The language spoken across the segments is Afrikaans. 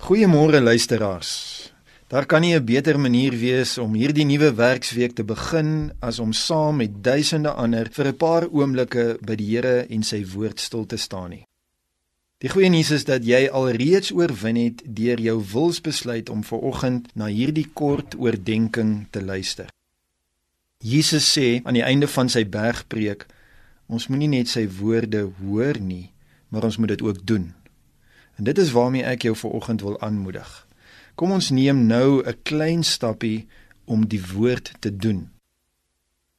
Goeiemôre luisteraars. Daar kan nie 'n beter manier wees om hierdie nuwe werksweek te begin as om saam met duisende ander vir 'n paar oomblikke by die Here en sy woord stil te staan nie. Die goeie nuus is dat jy alreeds oorwin het deur jou wilsbesluit om ver oggend na hierdie kort oordeenking te luister. Jesus sê aan die einde van sy bergpreek, ons moenie net sy woorde hoor nie, maar ons moet dit ook doen. En dit is waarmee ek jou ver oggend wil aanmoedig. Kom ons neem nou 'n klein stappie om die woord te doen.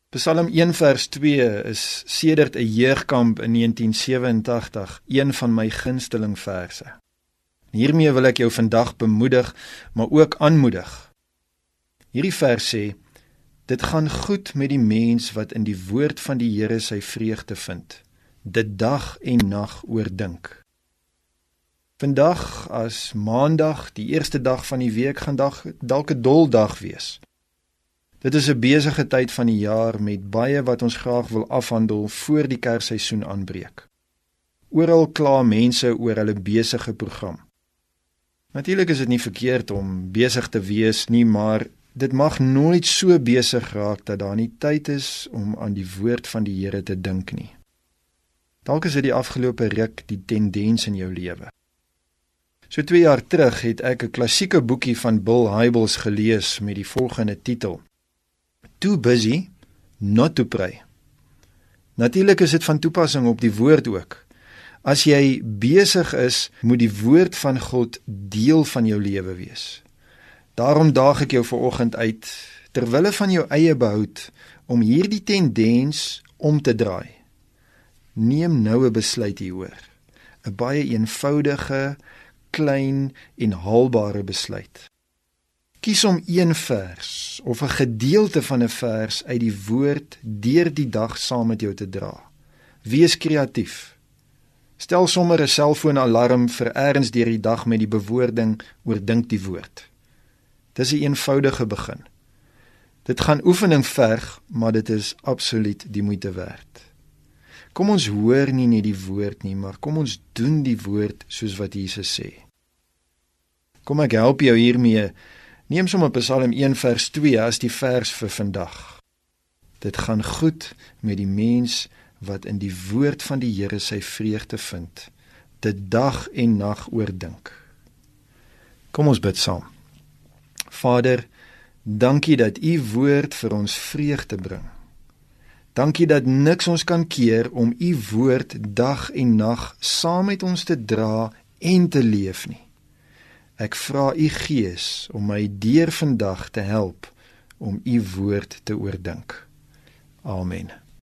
Psalm 1 vers 2 is sedert 'n jeugkamp in 1987 een van my gunsteling verse. Hiermee wil ek jou vandag bemoedig, maar ook aanmoedig. Hierdie vers sê: Dit gaan goed met die mens wat in die woord van die Here sy vreugde vind. Dit dag en nag oordink. Vandag as Maandag, die eerste dag van die week, gaan dag dalk 'n dol dag wees. Dit is 'n besige tyd van die jaar met baie wat ons graag wil afhandel voor die Kersseisoen aanbreek. Oral kla mense oor hulle besige program. Natuurlik is dit nie verkeerd om besig te wees nie, maar dit mag nooit so besig raak dat daar nie tyd is om aan die woord van die Here te dink nie. Dalk is dit die afgelope ruk die tendens in jou lewe. So 2 jaar terug het ek 'n klassieke boekie van Bill Hybels gelees met die volgende titel: Too busy not to pray. Natuurlik is dit van toepassing op die woord ook. As jy besig is, moet die woord van God deel van jou lewe wees. Daarom daag ek jou vanoggend uit ter wille van jou eie behoud om hierdie tendens om te draai. Neem nou 'n besluit hieroor. 'n Baie eenvoudige klein en haalbare besluit. Kies om een vers of 'n gedeelte van 'n vers uit die woord deur die dag saam met jou te dra. Wees kreatief. Stel sommer 'n selfoonalarm vir eers deur die dag met die bewoording oordink die woord. Dis 'n een eenvoudige begin. Dit gaan oefening verg, maar dit is absoluut die moeite werd. Kom ons hoor nie net die woord nie, maar kom ons doen die woord soos wat Jesus sê. Kom ek help jou hiermee. Neem sommer Psalm 1 vers 2 as die vers vir vandag. Dit gaan goed met die mens wat in die woord van die Here sy vreugde vind, dit dag en nag oordink. Kom ons bid saam. Vader, dankie dat u woord vir ons vreugde bring. Dankie dat niks ons kan keer om u woord dag en nag saam met ons te dra en te leef nie. Ek vra u Gees om my deur vandag te help om u woord te oordink. Amen.